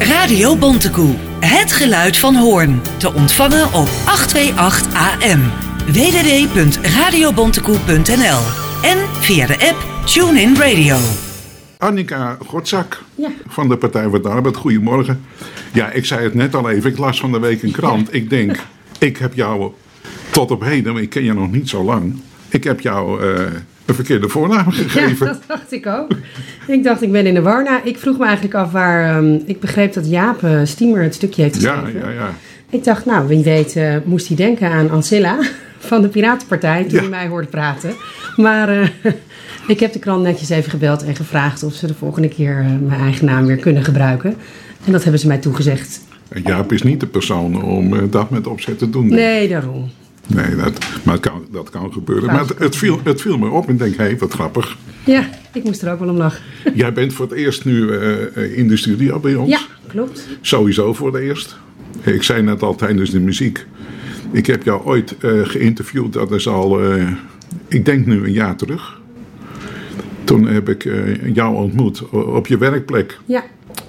Radio Bontekoe. Het geluid van Hoorn. Te ontvangen op 828 AM. www.radiobontekoe.nl En via de app TuneIn Radio. Annika Godzak Ja. van de Partij voor de Arbeid. Goedemorgen. Ja, ik zei het net al even. Ik las van de week een krant. Ik denk, ik heb jou tot op heden, maar ik ken je nog niet zo lang. Ik heb jou eh, een verkeerde voornaam gegeven. Ja, dat dacht ik ook. Ik dacht, ik ben in de war. Nou, ik vroeg me eigenlijk af waar... ehm, ik begreep dat Jaap uh, Stiemer het stukje heeft Ja, geschreven. ja, ja. Ik dacht, nou, wie weet eh, moest hij denken aan Ancilla van de Piratenpartij toen Ja. hij mij hoorde praten. Maar eh, ik heb de krant netjes even gebeld en gevraagd of ze de volgende keer eh, mijn eigen naam weer kunnen gebruiken. En dat hebben ze mij toegezegd. Jaap is niet de persoon om eh, dat met opzet te doen. Nee, daarom. Nee, dat, maar het kan, dat kan gebeuren. Maar het, het, viel, het viel me op en ik denk, hé, hey, wat grappig. Ja, ik moest er ook wel om lachen. Jij bent voor het eerst nu eh, in de studio bij ons. Ja, klopt. Sowieso voor het eerst. Ik zei net al tijdens de muziek. Ik heb jou ooit eh, geïnterviewd, dat is al, ik denk nu een jaar terug. Toen heb ik jou ontmoet op je werkplek. Ja,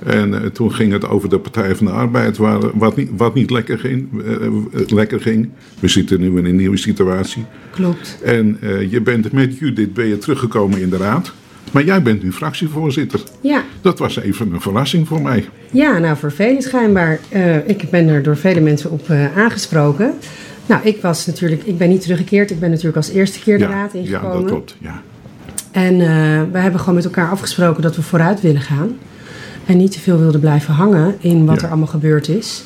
En eh, toen ging het over de Partij van de Arbeid, waar, wat, niet, wat niet lekker ging, eh, eh, lekker ging. We zitten nu in een nieuwe situatie. klopt. En je bent met Judith ben je teruggekomen in de raad. Maar jij bent nu fractievoorzitter. Ja, Dat was even een verrassing voor mij. Ja, nou voor velen schijnbaar. Ik ben er door vele mensen op aangesproken. Nou, ik was natuurlijk, ik ben niet teruggekeerd. Ik ben natuurlijk als eerste keer de raad ja, ingekomen. dat klopt. Ja. En eh, we hebben gewoon met elkaar afgesproken dat we vooruit willen gaan. En niet te veel wilden blijven hangen in wat Ja. er allemaal gebeurd is.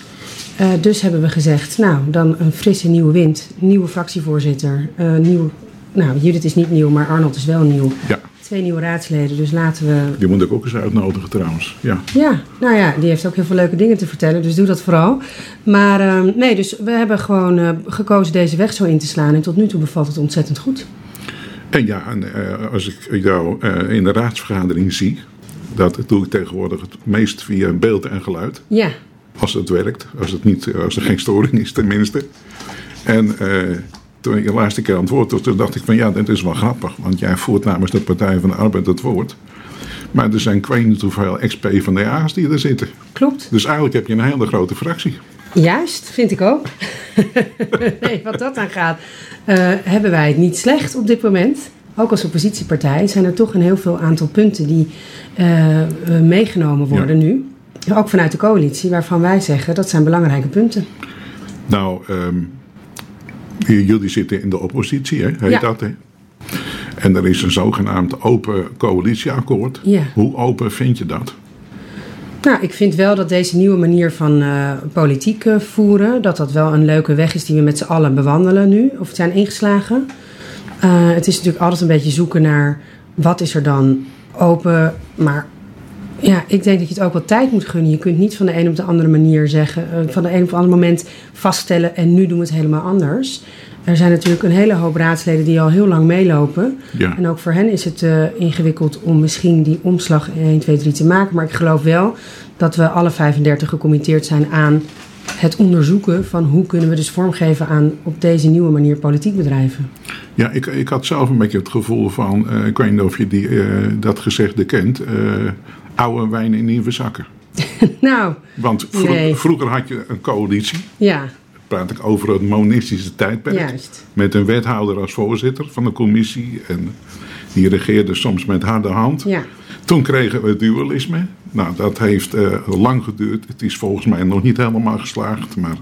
Eh, dus hebben we gezegd, nou, dan een frisse nieuwe wind. Nieuwe fractievoorzitter. eh, nieuw, nou, Judith is niet nieuw, maar Arnold is wel nieuw. ja, Twee nieuwe raadsleden, dus laten we die moet ik ook eens uitnodigen trouwens. Ja. ja, nou ja, die heeft ook heel veel leuke dingen te vertellen, dus doe dat vooral. Maar ehm, nee, dus we hebben gewoon eh, gekozen deze weg zo in te slaan en tot nu toe bevalt het ontzettend goed. En ja, en, eh, als ik jou eh, in de raadsvergadering zie, dat doe ik tegenwoordig het meest via beeld en geluid. Ja, Als het werkt, als, het niet, als er geen storing is tenminste. En eh, toen ik de laatste keer aan het woord was, toen dacht ik van ja, dit is wel grappig. Want jij voert namens de Partij van de Arbeid het woord. Maar er zijn niet hoeveel ex-P van de A's die er zitten. klopt. Dus eigenlijk heb je een hele grote fractie. Juist, vind ik ook. nee, wat dat aan gaat, eh, hebben wij het niet slecht op dit moment. Ook als oppositiepartij zijn er toch een heel veel aantal punten die eh, eh, meegenomen worden nu. Ook vanuit de coalitie, waarvan wij zeggen dat zijn belangrijke punten. Nou, ehm, jullie zitten in de oppositie, hè? heet Ja. dat hè? En er is een zogenaamd open coalitieakkoord. Ja. Hoe open vind je dat? Nou, ik vind wel dat deze nieuwe manier van eh, politiek voeren, dat dat wel een leuke weg is die we met z'n allen bewandelen nu, of zijn ingeslagen. Eh, het is natuurlijk altijd een beetje zoeken naar wat is er dan open, maar ja, ik denk dat je het ook wel tijd moet gunnen. Je kunt niet van de een op de andere manier zeggen, eh, van de een op de andere moment vaststellen en nu doen we het helemaal anders. Er zijn natuurlijk een hele hoop raadsleden die al heel lang meelopen. Ja. En ook voor hen is het eh, ingewikkeld om misschien die omslag in 1, 2, 3 te maken. Maar ik geloof wel dat we alle 35 gecommitteerd zijn aan het onderzoeken van hoe kunnen we dus vormgeven aan op deze nieuwe manier politiek bedrijven. Ja, ik, ik had zelf een beetje het gevoel van, eh, ik weet niet of je die, eh, dat gezegde kent, eh, oude wijn in nieuwe zakken. Nou, Want vro- Nee. vroeger had je een coalitie, ja, praat ik over het monistische tijdperk, juist. met een wethouder als voorzitter van de commissie en die regeerde soms met harde hand. Ja, Toen kregen we dualisme. Nou, dat heeft eh, lang geduurd. Het is volgens mij nog niet helemaal geslaagd, maar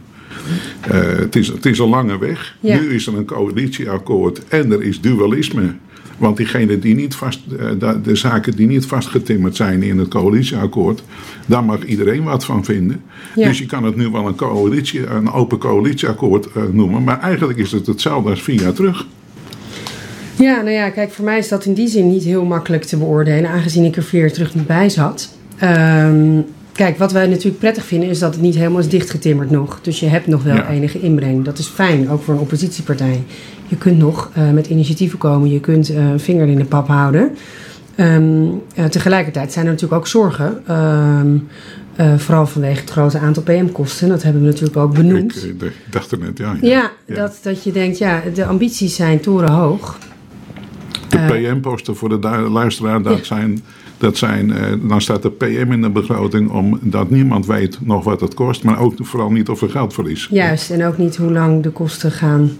eh, het, is, het is een lange weg. Ja. Nu is er een coalitieakkoord en er is dualisme. Want diegenen die niet vast, eh, de zaken die niet vastgetimmerd zijn in het coalitieakkoord, daar mag iedereen wat van vinden. Ja. Dus je kan het nu wel een, coalitie, een open coalitieakkoord noemen, maar eigenlijk is het hetzelfde als vier jaar terug. Ja, nou ja, kijk, voor mij is dat in die zin niet heel makkelijk te beoordelen, aangezien ik er vier jaar terug niet bij zat. Ehm, kijk, wat wij natuurlijk prettig vinden is dat het niet helemaal is dichtgetimmerd nog. Dus je hebt nog wel Ja. enige inbreng. Dat is fijn, ook voor een oppositiepartij. Je kunt nog eh, met initiatieven komen, je kunt eh, een vinger in de pap houden. Ehm, eh, tegelijkertijd zijn er natuurlijk ook zorgen. ehm, eh, vooral vanwege het grote aantal PM-kosten. Dat hebben we natuurlijk ook benoemd. Ik, ik dacht er net, ja. ja, Ja. Dat, dat je denkt, ja, de ambities zijn torenhoog. De Eh, PM-posten voor de luisteraar, dat, zijn, Dat zijn, eh, dan staat de PM in de begroting omdat niemand weet nog wat het kost, maar ook vooral niet of er geldverlies. Juist, en ook niet hoe lang de kosten gaan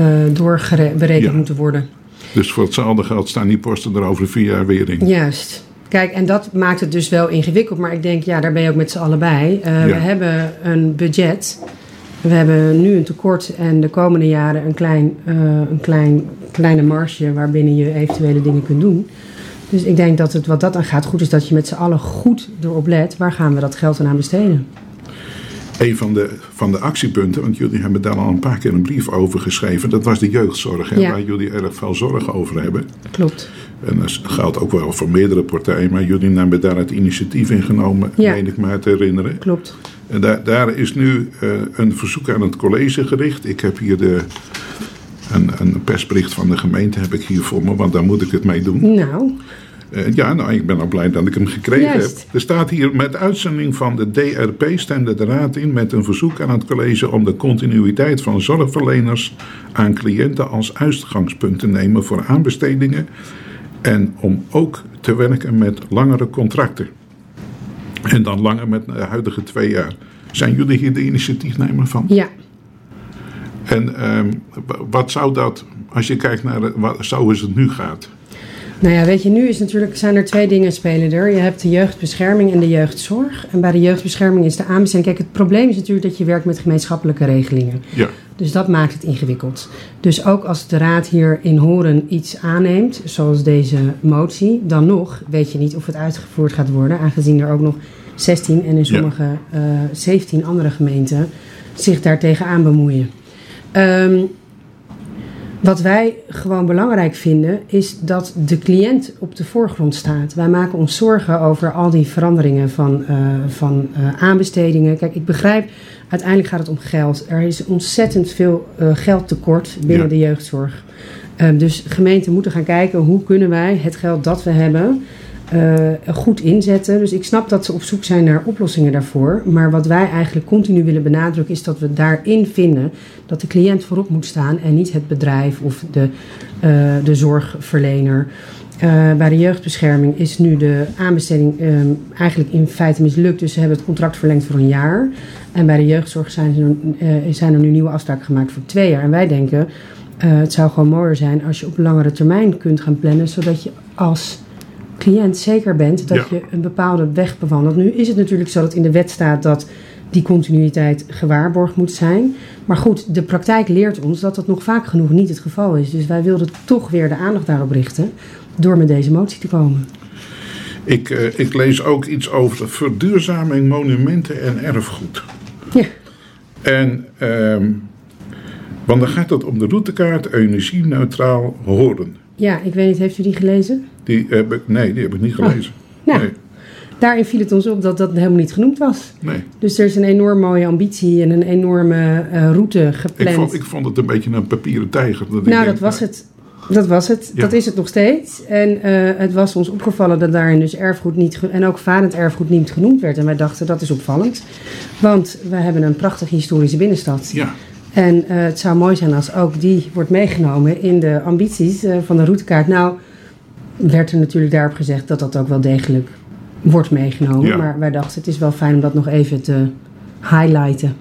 uh, doorberekend Ja. moeten worden. Dus voor hetzelfde geld staan die posten er over vier jaar weer in. Juist. Kijk, en dat maakt het dus wel ingewikkeld. Maar ik denk, ja, daar ben je ook met z'n allen bij. Eh, We hebben een budget. We hebben nu een tekort en de komende jaren een, klein, eh, een klein, kleine marge waarbinnen je eventuele dingen kunt doen. Dus ik denk dat het wat dat aan gaat goed is dat je met z'n allen goed erop let. Waar gaan we dat geld aan besteden? Een van de, van de actiepunten, want jullie hebben daar al een paar keer een brief over geschreven, dat was de jeugdzorg, hè, Ja. waar jullie erg veel zorgen over hebben. Klopt. En dat geldt ook wel voor meerdere partijen, maar jullie hebben daar het initiatief in genomen, Ja. meen ik me te herinneren. Klopt. En daar, daar is nu eh, een verzoek aan het college gericht. Ik heb hier de, een, een persbericht van de gemeente heb ik hier voor me, want daar moet ik het mee doen. Nou, Eh, ja, nou, ik ben ook blij dat ik hem gekregen Juist. heb. Er staat hier, met uitzending van de DRP stemde de Raad in met een verzoek aan het college om de continuïteit van zorgverleners aan cliënten als uitgangspunt te nemen voor aanbestedingen en om ook te werken met langere contracten. En dan langer met de huidige twee jaar. Zijn jullie hier de initiatiefnemer van? ja. En ehm, wat zou dat, als je kijkt naar wat, zoals het nu gaat, Nou ja, weet je, nu is natuurlijk, zijn er twee dingen spelen er. Je hebt de jeugdbescherming en de jeugdzorg. En bij de jeugdbescherming is de aanbesteding... Kijk, het probleem is natuurlijk dat je werkt met gemeenschappelijke regelingen. ja, Dus dat maakt het ingewikkeld. Dus ook als de raad hier in Horen iets aanneemt, zoals deze motie... dan nog weet je niet of het uitgevoerd gaat worden... aangezien er ook nog 16 en in sommige eh 17 andere gemeenten zich daartegen aan bemoeien. Ehm, wat wij gewoon belangrijk vinden, is dat de cliënt op de voorgrond staat. Wij maken ons zorgen over al die veranderingen van, eh, van eh, aanbestedingen. Kijk, ik begrijp, uiteindelijk gaat het om geld. Er is ontzettend veel eh, geldtekort binnen Ja. de jeugdzorg. Ehm, dus gemeenten moeten gaan kijken hoe kunnen wij het geld dat we hebben eh, goed inzetten. Dus ik snap dat ze op zoek zijn naar oplossingen daarvoor. Maar wat wij eigenlijk continu willen benadrukken is dat we daarin vinden dat de cliënt voorop moet staan en niet het bedrijf of de, eh, de zorgverlener. Eh, bij de jeugdbescherming is nu de aanbesteding eh, eigenlijk in feite mislukt. Dus ze hebben het contract verlengd voor een jaar. En bij de jeugdzorg zijn, ze, zijn er nu nieuwe afspraken gemaakt voor twee jaar. En wij denken, het zou gewoon mooier zijn als je op langere termijn kunt gaan plannen, zodat je als cliënt zeker bent dat Ja. je een bepaalde weg bewandelt. Nu is het natuurlijk zo dat in de wet staat dat die continuïteit gewaarborgd moet zijn. Maar goed, de praktijk leert ons dat dat nog vaak genoeg niet het geval is. Dus wij wilden toch weer de aandacht daarop richten door met deze motie te komen. Ik, eh, ik lees ook iets over de verduurzaming monumenten en erfgoed. Ja, En, ehm, want dan gaat het om de routekaart energie-neutraal horen. ja ik weet niet, heeft u die gelezen? Die heb ik, nee, die heb ik niet gelezen. Nou, Nee, daarin viel het ons op dat dat helemaal niet genoemd was. nee. Dus er is een enorm mooie ambitie en een enorme eh, route Ik, gepland. vond, ik vond het een beetje een papieren tijger. Dat ik Nou, denk, dat was het. Dat was het. Ja. Dat is het nog steeds. En eh, het was ons opgevallen dat daarin dus erfgoed niet... en ook varend erfgoed niet genoemd werd. En wij dachten, dat is opvallend. Want we hebben een prachtige historische binnenstad. Ja, En eh, het zou mooi zijn als ook die wordt meegenomen in de ambities van de routekaart. Nou, werd er natuurlijk daarop gezegd dat dat ook wel degelijk wordt meegenomen. Ja. Maar wij dachten, het is wel fijn om dat nog even te highlighten.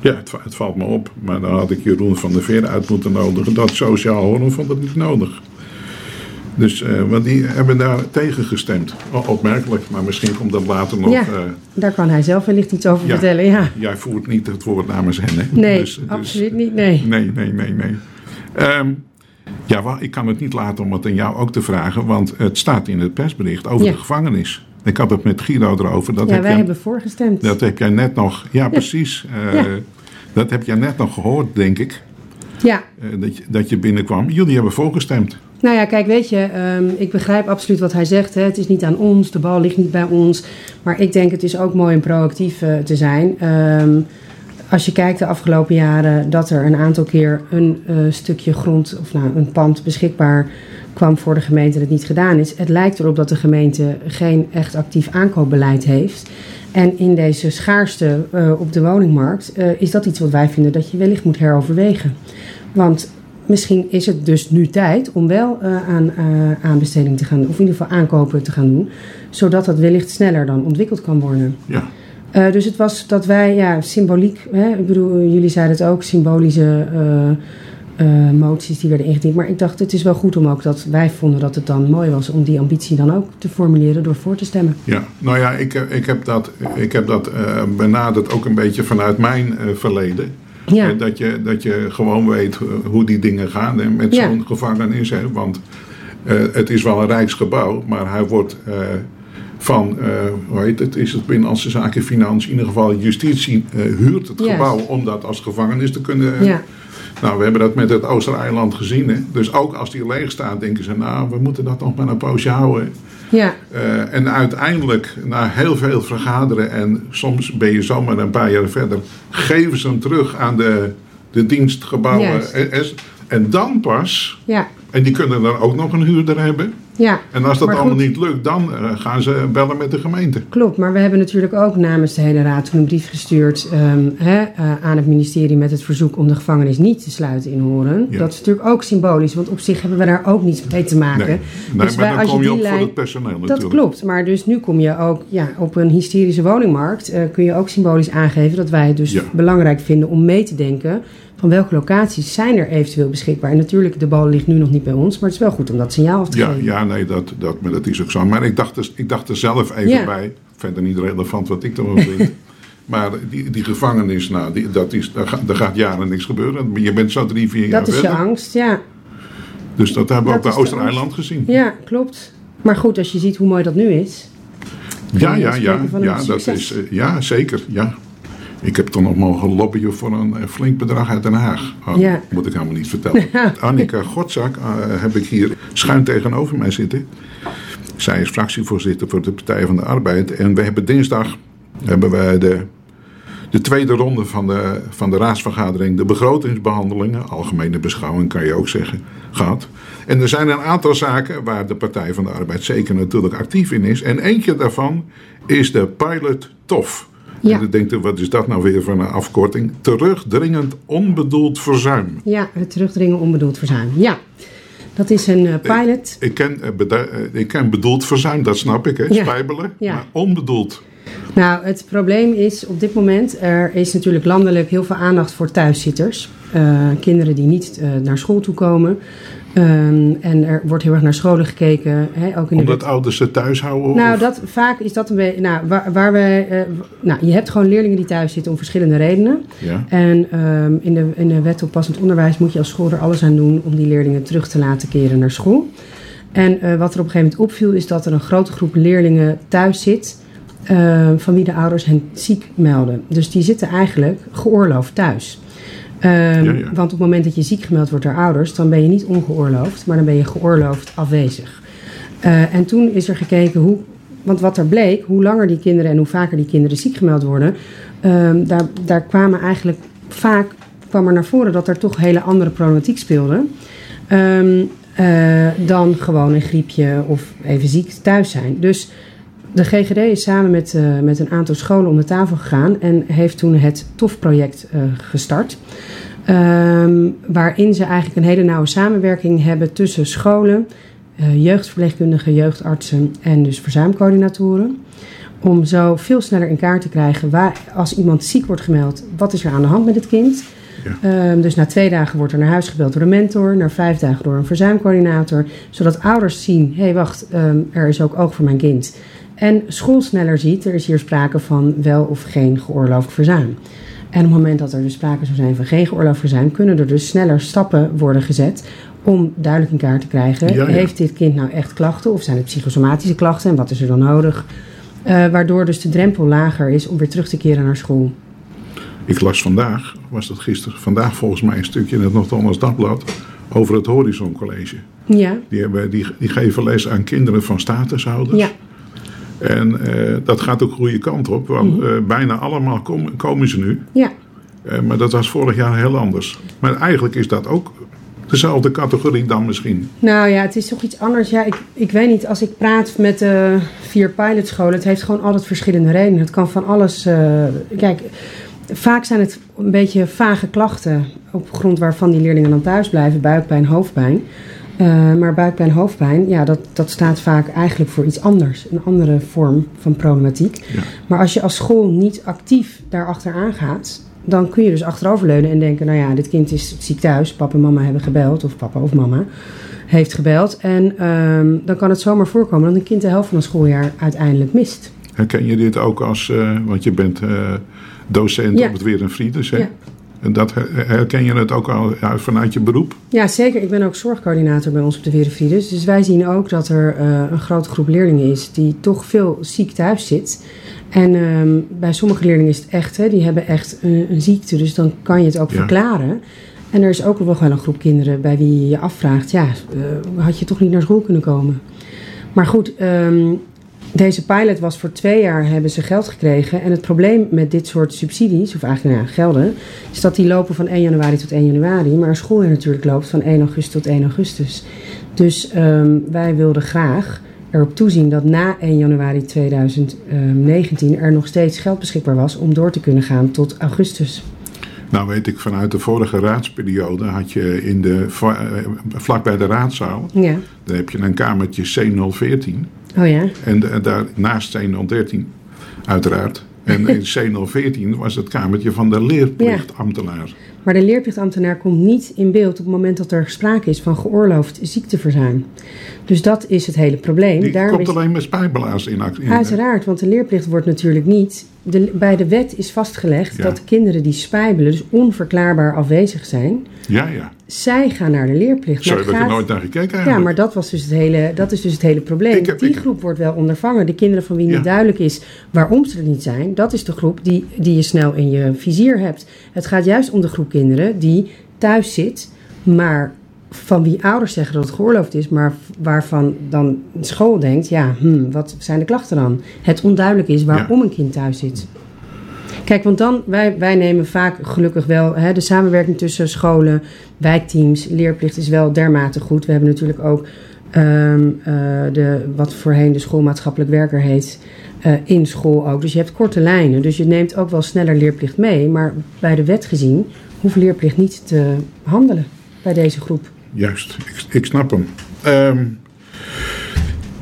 ja het, va- het valt me op. Maar dan had ik Jeroen van der Veer uit moeten nodigen. Dat sociaal horen vond het niet nodig. Dus, want die hebben daar tegen gestemd. O- Opmerkelijk, maar misschien komt dat later nog. Ja. eh, Daar kan hij zelf wellicht iets over Ja. vertellen, ja. jij voert niet het woord namens hen, hè? Nee, Dus- dus- absoluut niet, nee. Nee, nee, nee, nee. Ehm, ja, ik kan het niet laten om het aan jou ook te vragen, want het staat in het persbericht over Ja. de gevangenis. Ik had het met Guido erover. Dat, ja, heb, wij jij, hebben voorgestemd. dat heb jij net nog. Ja, precies. eh, Ja. Dat heb jij net nog gehoord, denk ik. Ja, eh, dat, je, dat je binnenkwam. Jullie hebben voorgestemd. nou ja, kijk, weet je, ehm, ik begrijp absoluut wat hij zegt. Hè. Het is niet aan ons, de bal ligt niet bij ons. Maar ik denk het is ook mooi om proactief eh, te zijn. Ehm, als je kijkt de afgelopen jaren dat er een aantal keer een eh, stukje grond of nou, een pand beschikbaar kwam voor de gemeente en het niet gedaan is. Het lijkt erop dat de gemeente geen echt actief aankoopbeleid heeft. En in deze schaarste eh, op de woningmarkt eh, is dat iets wat wij vinden dat je wellicht moet heroverwegen. Want misschien is het dus nu tijd om wel aan aanbesteding te gaan, of in ieder geval aankopen te gaan doen, zodat dat wellicht sneller dan ontwikkeld kan worden. Ja. Uh, dus het was dat wij, ja, symboliek, hè, ik bedoel, jullie zeiden het ook, symbolische moties die werden ingediend. Maar ik dacht, het is wel goed om ook dat wij vonden dat het dan mooi was om die ambitie dan ook te formuleren door voor te stemmen. Ja, nou ja, ik, ik heb dat, ik heb dat benaderd ook een beetje vanuit mijn verleden. Ja. Eh, Dat, je, dat je gewoon weet eh, hoe die dingen gaan hè, met Ja. zo'n gevangenis. Hè, want eh, het is wel een rijksgebouw, maar hij wordt eh, van, eh, hoe heet het, is het Binnenlandse Zaken Financiën, in ieder geval justitie eh, huurt het gebouw om dat als gevangenis te kunnen. Ja, Nou, we hebben dat met het Oostereiland gezien. Hè. Dus ook als die leeg staat, denken ze, nou, we moeten dat nog maar een poosje houden. ja, Eh, en uiteindelijk, na heel veel vergaderen en soms ben je zomaar een paar jaar verder, geven ze hem terug aan de, de dienstgebouwen. S. En dan pas, ja, en die kunnen dan ook nog een huurder hebben. Ja. En als dat allemaal goed. niet lukt, dan eh, gaan ze bellen met de gemeente. Klopt, maar we hebben natuurlijk ook namens de hele raad toen een brief gestuurd ehm, eh, aan het ministerie met het verzoek om de gevangenis niet te sluiten in Horen. Ja. Dat is natuurlijk ook symbolisch, want op zich hebben we daar ook niets mee te maken. Nee, nee Dus maar wij- dan als kom je die op voor lijn- het personeel Dat natuurlijk. klopt, maar dus nu kom je ook ja, op een hysterische woningmarkt. eh, kun je ook symbolisch aangeven dat wij het dus Ja. belangrijk vinden om mee te denken van welke locaties zijn er eventueel beschikbaar. En natuurlijk, de bal ligt nu nog niet bij ons, maar het is wel goed om dat signaal af te Ja, geven. ja nee, dat, dat, maar dat is ook zo. Maar ik dacht, er, ik dacht er zelf even Ja. bij. Verder niet relevant wat ik ervan vind. maar die, die gevangenis, nou, die, dat is, daar, gaat, daar gaat jaren niks gebeuren. Je bent zo drie, vier jaar Dat is je angst, ja. Dus dat hebben we Dat ook bij Oostereiland gezien. Ja, klopt. Maar goed, als je ziet hoe mooi dat nu is. Ja, ja, ja, ja, dat is, eh, ja zeker. Ja. Ik heb toch nog mogen lobbyen voor een eh, flink bedrag uit Den Haag. Oh, Ja. Moet ik helemaal niet vertellen. Annika Godzak eh, heb ik hier schuin tegenover mij zitten. Zij is fractievoorzitter voor de Partij van de Arbeid. En we hebben dinsdag hebben wij de, de tweede ronde van de, van de raadsvergadering, de begrotingsbehandelingen, algemene beschouwing kan je ook zeggen, gehad. En er zijn een aantal zaken waar de Partij van de Arbeid zeker natuurlijk actief in is. En eentje daarvan is de pilot TOF. Ja. En dan denkt u, wat is dat nou weer voor een afkorting? Terugdringend onbedoeld verzuim. Ja, het terugdringen onbedoeld verzuim. Ja, dat is een eh, pilot. Ik ken, eh, eh, ik ken bedoeld verzuim, dat snap ik, hè? Ja. spijbelen. Ja. Maar onbedoeld. Nou, het probleem is op dit moment, er is natuurlijk landelijk heel veel aandacht voor thuiszitters. Kinderen die niet naar school toe komen. Ehm, en er wordt heel erg naar scholen gekeken. Hè, ook in de Omdat ouders ze thuis houden? Nou, of- dat, vaak is dat een beetje. Nou, waar, waar wij. eh, nou, je hebt gewoon leerlingen die thuis zitten om verschillende redenen. Ja. En ehm, in, de, in de wet op passend onderwijs moet je als school er alles aan doen om die leerlingen terug te laten keren naar school. En eh, wat er op een gegeven moment opviel, is dat er een grote groep leerlingen thuis zit. eh, van wie de ouders hen ziek melden. Dus die zitten eigenlijk geoorloofd thuis. Ehm, Ja, ja. Want op het moment dat je ziek gemeld wordt door ouders, dan ben je niet ongeoorloofd, maar dan ben je geoorloofd afwezig. Eh, en toen is er gekeken hoe. Want wat er bleek, hoe langer die kinderen en hoe vaker die kinderen ziek gemeld worden, ehm, daar, daar kwamen eigenlijk vaak kwam er naar voren dat er toch hele andere problematiek speelde. ehm, eh, dan gewoon een griepje of even ziek thuis zijn. Dus de GGD is samen met, eh, met een aantal scholen om de tafel gegaan en heeft toen het TOF-project eh, gestart. Ehm, waarin ze eigenlijk een hele nauwe samenwerking hebben tussen scholen, eh, jeugdverpleegkundigen, jeugdartsen en dus verzuimcoördinatoren. Om zo veel sneller in kaart te krijgen waar, als iemand ziek wordt gemeld, wat is er aan de hand met het kind. Ja. Ehm, dus na twee dagen wordt er naar huis gebeld door een mentor, na vijf dagen door een verzuimcoördinator. Zodat ouders zien, hé hey, wacht, ehm, er is ook oog voor mijn kind. En school sneller ziet, er is hier sprake van wel of geen geoorloofd verzuim. En op het moment dat er dus sprake zou zijn van geen geoorloofd verzuim, kunnen er dus sneller stappen worden gezet om duidelijk in kaart te krijgen, Ja, ja. heeft dit kind nou echt klachten of zijn het psychosomatische klachten en wat is er dan nodig? Eh, waardoor dus de drempel lager is om weer terug te keren naar school. Ik las vandaag, was dat gisteren, vandaag volgens mij een stukje in het Noord-Hollands Dagblad over het Horizon College. Ja, Die, hebben, die, die geven les aan kinderen van statushouders. ja, En eh, dat gaat ook de goede kant op, want Mhm. eh, bijna allemaal kom- komen ze nu. ja. Eh, maar dat was vorig jaar heel anders. Maar eigenlijk is dat ook dezelfde categorie dan misschien. Nou ja, het is toch iets anders. Ja, ik, ik weet niet, als ik praat met vier pilotscholen, het heeft gewoon altijd verschillende redenen. Het kan van alles. kijk, vaak zijn het een beetje vage klachten op grond waarvan die leerlingen dan thuis blijven. Buikpijn, hoofdpijn. Uh, maar buikpijn, hoofdpijn, ja, dat, dat staat vaak eigenlijk voor iets anders. Een andere vorm van problematiek. Ja. Maar als je als school niet actief daarachteraan gaat, dan kun je dus achteroverleunen en denken: nou ja, dit kind is ziek thuis. Papa en mama hebben gebeld, of papa of mama heeft gebeld. En um, dan kan het zomaar voorkomen dat een kind de helft van een schooljaar uiteindelijk mist. Herken je dit ook als, uh, want je bent uh, docent Ja. op het Weer en Friedes, hè? Ja. En dat her- herken je het ook al vanuit je beroep? Ja, zeker. Ik ben ook zorgcoördinator bij ons op de Werenfrides. Dus wij zien ook dat er uh, een grote groep leerlingen is die toch veel ziek thuis zit. En um, bij sommige leerlingen is het echt, hè, die hebben echt een, een ziekte. Dus dan kan je het ook Ja. verklaren. En er is ook nog wel een groep kinderen bij wie je je afvraagt: ja, uh, had je toch niet naar school kunnen komen? Maar goed, um, deze pilot was voor twee jaar hebben ze geld gekregen. En het probleem met dit soort subsidies, of eigenlijk nou ja, gelden, is dat die lopen van 1 januari tot 1 januari. Maar een schooljaar natuurlijk loopt van 1 augustus tot 1 augustus. Dus um, wij wilden graag erop toezien dat na 1 januari 2019 er nog steeds geld beschikbaar was om door te kunnen gaan tot augustus. Nou weet ik, vanuit de vorige raadsperiode had je in de, vlak bij de raadzaal, Ja. daar heb je een kamertje C014. Oh ja? En de, daar naast C013, uiteraard. En in C014 was het kamertje van de leerplichtambtenaar. Maar de leerplichtambtenaar komt niet in beeld op het moment dat er sprake is van geoorloofd ziekteverzuim. Dus dat is het hele probleem. Die Daarom komt alleen met spijbelaars in actie. Uiteraard, want de leerplicht wordt natuurlijk niet. De, bij de wet is vastgelegd Ja. dat kinderen die spijbelen, dus onverklaarbaar afwezig zijn, Ja, ja. zij gaan naar de leerplicht. Zo heb ik er nooit naar gekeken Ja, eigenlijk. maar dat, was dus het hele, dat is dus het hele probleem. Ik heb- die ik- groep wordt wel ondervangen. De kinderen van wie niet Ja. duidelijk is waarom ze er niet zijn, dat is de groep die, die je snel in je vizier hebt. Het gaat juist om de groep kinderen die thuis zit, maar van wie ouders zeggen dat het geoorloofd is, maar waarvan dan school denkt, ja, hm, wat zijn de klachten dan? Het onduidelijk is waarom een kind thuis zit. Kijk, want dan, wij, wij nemen vaak gelukkig wel hè, de samenwerking tussen scholen, wijkteams, leerplicht is wel dermate goed. We hebben natuurlijk ook ehm, eh, de, wat voorheen de schoolmaatschappelijk werker heet, eh, in school ook. Dus je hebt korte lijnen, dus je neemt ook wel sneller leerplicht mee. Maar bij de wet gezien hoeft leerplicht niet te handelen bij deze groep. Juist, ik, ik snap hem. Ehm,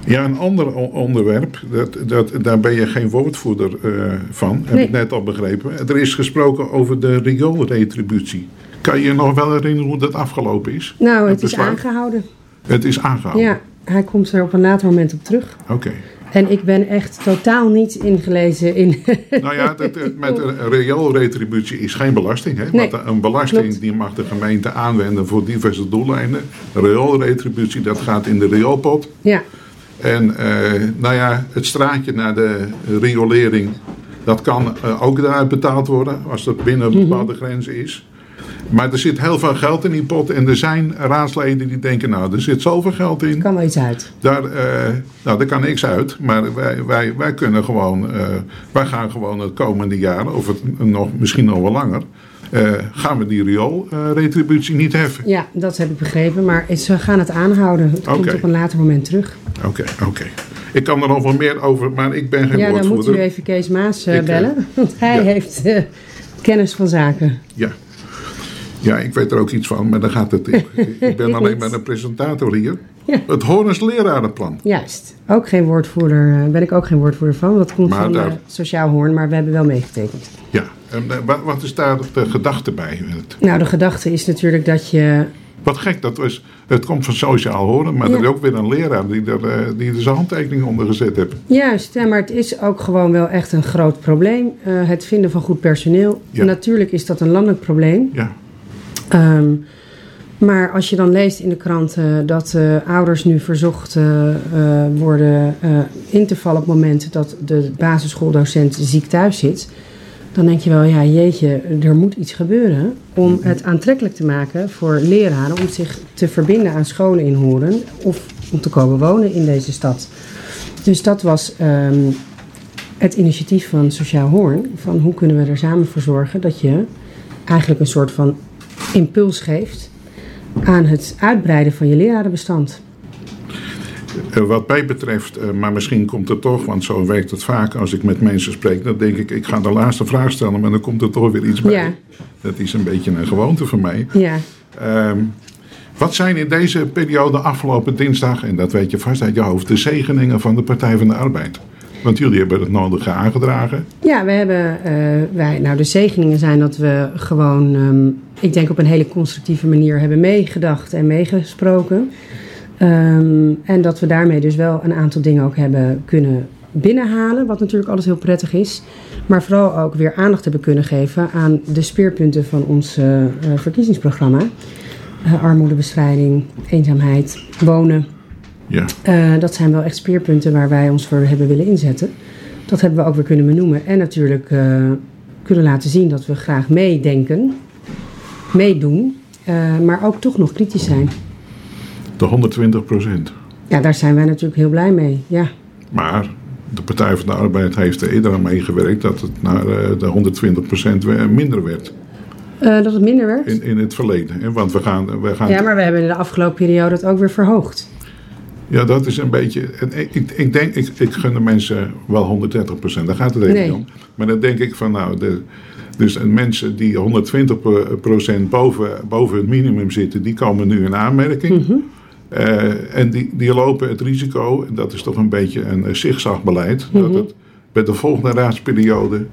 ja, een ander onderwerp, dat, dat, daar ben je geen woordvoerder eh, van, heb Nee. ik net al begrepen. Er is gesproken over de rioolretributie. Kan je je nog wel herinneren hoe dat afgelopen is? Nou, het is aangehouden. Het is aangehouden? Ja, hij komt er op een later moment op terug. Oké. En ik ben echt totaal niet ingelezen in. Nou ja, dat, eh, met een rioolretributie is geen belasting. Hè? Nee, Want een belasting klopt. die mag de gemeente aanwenden voor diverse doeleinden. Rioolretributie, dat gaat in de rioolpot. ja, En eh, nou ja, het straatje naar de riolering, dat kan eh, ook daaruit betaald worden als dat binnen Mhm. een bepaalde grenzen is. Maar er zit heel veel geld in die pot en er zijn raadsleden die denken, nou, er zit zoveel geld in. kan wel iets uit. Daar, eh, nou, daar kan niks uit, maar wij, wij, wij kunnen gewoon, eh, wij gaan gewoon het komende jaar, of het nog, misschien nog wel langer, eh, gaan we die rioolretributie niet heffen. Ja, dat heb ik begrepen. Maar ze gaan het aanhouden. Het komt op een later moment terug. Oké, oké. Ik kan er nog wel meer over, maar ik ben geen ja, dan moet woordvoerder. u even Kees Maas Ik, bellen. Want hij ja. heeft kennis van zaken. Ja. Ja, ik weet er ook iets van, maar dan gaat het. Ik, ik ben alleen maar een presentator hier. Ja. Het Horens lerarenplan. Juist. Ook geen woordvoerder. eh, ben ik ook geen woordvoerder van. Dat komt Maar van daar- eh, Sociaal Hoorn. Maar we hebben wel meegetekend. Ja. En eh, wat, is daar de gedachte bij? Nou, de gedachte is natuurlijk dat je... Wat gek, dat was, het komt van Sociaal Horen, maar Ja. er is ook weer een leraar die er, die er zijn handtekening onder gezet heeft. Juist, ja, maar het is ook gewoon wel echt een groot probleem. het vinden van goed personeel. Ja. Natuurlijk is dat een landelijk probleem. Ja, Ehm, maar als je dan leest in de kranten dat eh, ouders nu verzocht eh, eh, worden in te vallen op het moment dat de basisschooldocent ziek thuis zit, dan denk je wel, ja jeetje, er moet iets gebeuren om het aantrekkelijk te maken voor leraren om zich te verbinden aan scholen in Horen of om te komen wonen in deze stad. Dus dat was ehm, het initiatief van Sociaal Hoorn, van hoe kunnen we er samen voor zorgen dat je eigenlijk een soort van impuls geeft aan het uitbreiden van je lerarenbestand. Eh, wat mij betreft, eh, maar misschien komt het toch, want zo werkt het vaak als ik met mensen spreek. Dan denk ik, ik ga de laatste vraag stellen, maar dan komt er toch weer iets bij. Ja. Dat is een beetje een gewoonte voor mij. Ja. Ehm, wat zijn in deze periode afgelopen dinsdag, en dat weet je vast uit je hoofd, de zegeningen van de Partij van de Arbeid? Want jullie hebben het nodige aangedragen. Ja, we hebben, eh, wij, nou de zegeningen zijn dat we gewoon, ehm, ik denk op een hele constructieve manier hebben meegedacht en meegesproken. Ehm, en dat we daarmee dus wel een aantal dingen ook hebben kunnen binnenhalen, wat natuurlijk alles heel prettig is. Maar vooral ook weer aandacht hebben kunnen geven aan de speerpunten van ons eh, eh, verkiezingsprogramma. Eh, armoedebestrijding, eenzaamheid, wonen. Ja. Eh, dat zijn wel echt speerpunten waar wij ons voor hebben willen inzetten. Dat hebben we ook weer kunnen benoemen. En natuurlijk eh, kunnen laten zien dat we graag meedenken, meedoen, eh, maar ook toch nog kritisch zijn. De 120 procent. Ja, daar zijn wij natuurlijk heel blij mee. Ja, Maar de Partij van de Arbeid heeft er eerder aan meegewerkt dat het naar de 120 procent minder werd dat het minder werd. in, in het verleden. hè. Want we gaan, we gaan Ja, maar we hebben in de afgelopen periode het ook weer verhoogd. Ja, dat is een beetje. en Ik, ik, denk, ik, ik gun de mensen wel 130 procent. Daar gaat het even Nee. om. Maar dan denk ik van, nou, de, dus mensen die 120 procent boven, boven het minimum zitten, die komen nu in aanmerking. Mhm. Eh, en die, die lopen het risico, en dat is toch een beetje een eh, zigzagbeleid, Mhm. dat het bij de volgende raadsperiode.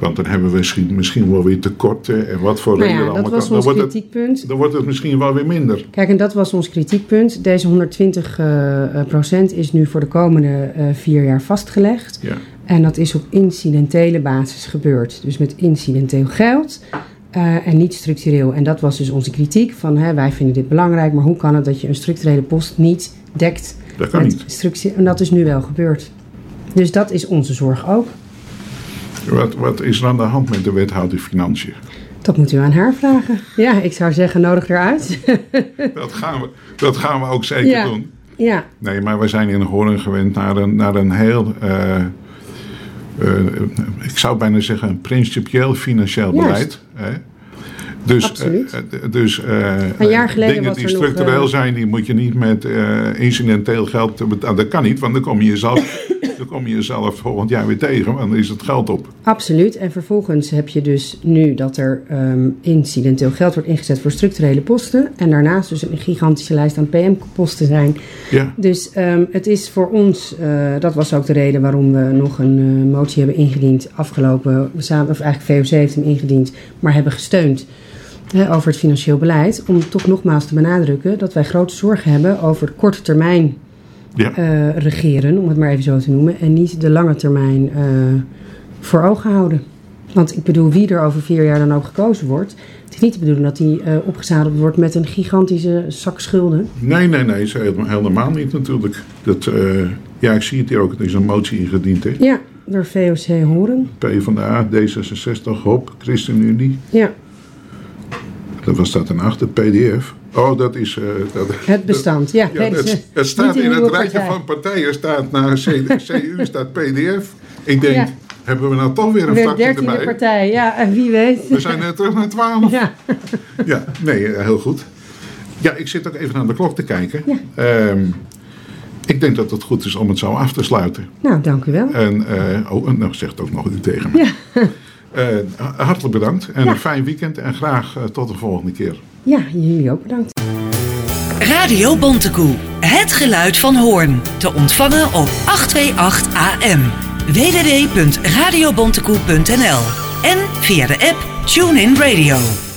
Want dan hebben we misschien, misschien wel weer tekorten en wat voor Nou reden ja, dat allemaal was kan. Dan ons wordt, het, kritiekpunt. dan wordt het misschien wel weer minder. Kijk, en dat was ons kritiekpunt. Deze 120 eh, procent is nu voor de komende eh, vier jaar vastgelegd. Ja. En dat is op incidentele basis gebeurd. Dus met incidenteel geld eh, en niet structureel. En dat was dus onze kritiek van hè, wij vinden dit belangrijk, maar hoe kan het dat je een structurele post niet dekt? Dat kan niet. En dat is nu wel gebeurd. Dus dat is onze zorg ook. Wat, wat is er aan de hand met de wethouder Financiën? Dat moet u aan haar vragen. Ja, ik zou zeggen, nodig eruit. Dat gaan we, dat gaan we ook zeker Ja. doen. ja, Nee, maar we zijn in Hoorn gewend naar een, naar een heel, eh, eh, ik zou bijna zeggen, een principieel financieel beleid. Hè? Dus, dus Een jaar geleden dingen was die nog, structureel zijn, die moet je niet met eh, incidenteel geld betalen. Dat kan niet, want dan kom je jezelf, dan kom je jezelf volgend jaar weer tegen, want dan is het geld op. absoluut. En vervolgens heb je dus nu dat er ehm, incidenteel geld wordt ingezet voor structurele posten. En daarnaast dus een gigantische lijst aan PM-posten zijn. Ja, Dus ehm, het is voor ons, eh, dat was ook de reden waarom we nog een eh, motie hebben ingediend afgelopen, of eigenlijk VOC heeft hem ingediend, maar hebben gesteund hè, over het financieel beleid. Om toch nogmaals te benadrukken dat wij grote zorgen hebben over korte termijn ja. eh, regeren, om het maar even zo te noemen, en niet de lange termijn eh, voor ogen houden. Want ik bedoel, wie er over vier jaar dan ook gekozen wordt, het is niet de bedoeling dat hij eh, opgezadeld wordt met een gigantische zak schulden. Nee, nee, nee, is helemaal, helemaal niet natuurlijk. Dat, eh, ja, ik zie het hier ook. Er is een motie ingediend. Hè? Ja, door VOC Horen. PvdA, D66, HOP, ChristenUnie. Ja, Was dat een achter, PDF. Oh, dat is... eh, dat, het bestand. Ja, het, staat in het rijtje partij. van partijen, staat naar CU, staat PDF. Ik denk, Ja. hebben we nou toch weer een Weer vakje dertiende erbij? partij, ja, en wie weet. We zijn net terug naar 12. Ja, Ja, nee, eh, heel goed. Ja, ik zit ook even naar de klok te kijken. Ja. Ehm, ik denk dat het goed is om het zo af te sluiten. nou, dank u wel. En, eh, oh, en nou zegt ook nog u tegen me. Ja, Eh, hartelijk bedankt en Ja. een fijn weekend en graag eh, tot de volgende keer. ja jullie ook bedankt. Radio Bontekoe. Het geluid van Hoorn. Te ontvangen op 828 AM. www.radiobontekoe.nl En via de app TuneIn Radio.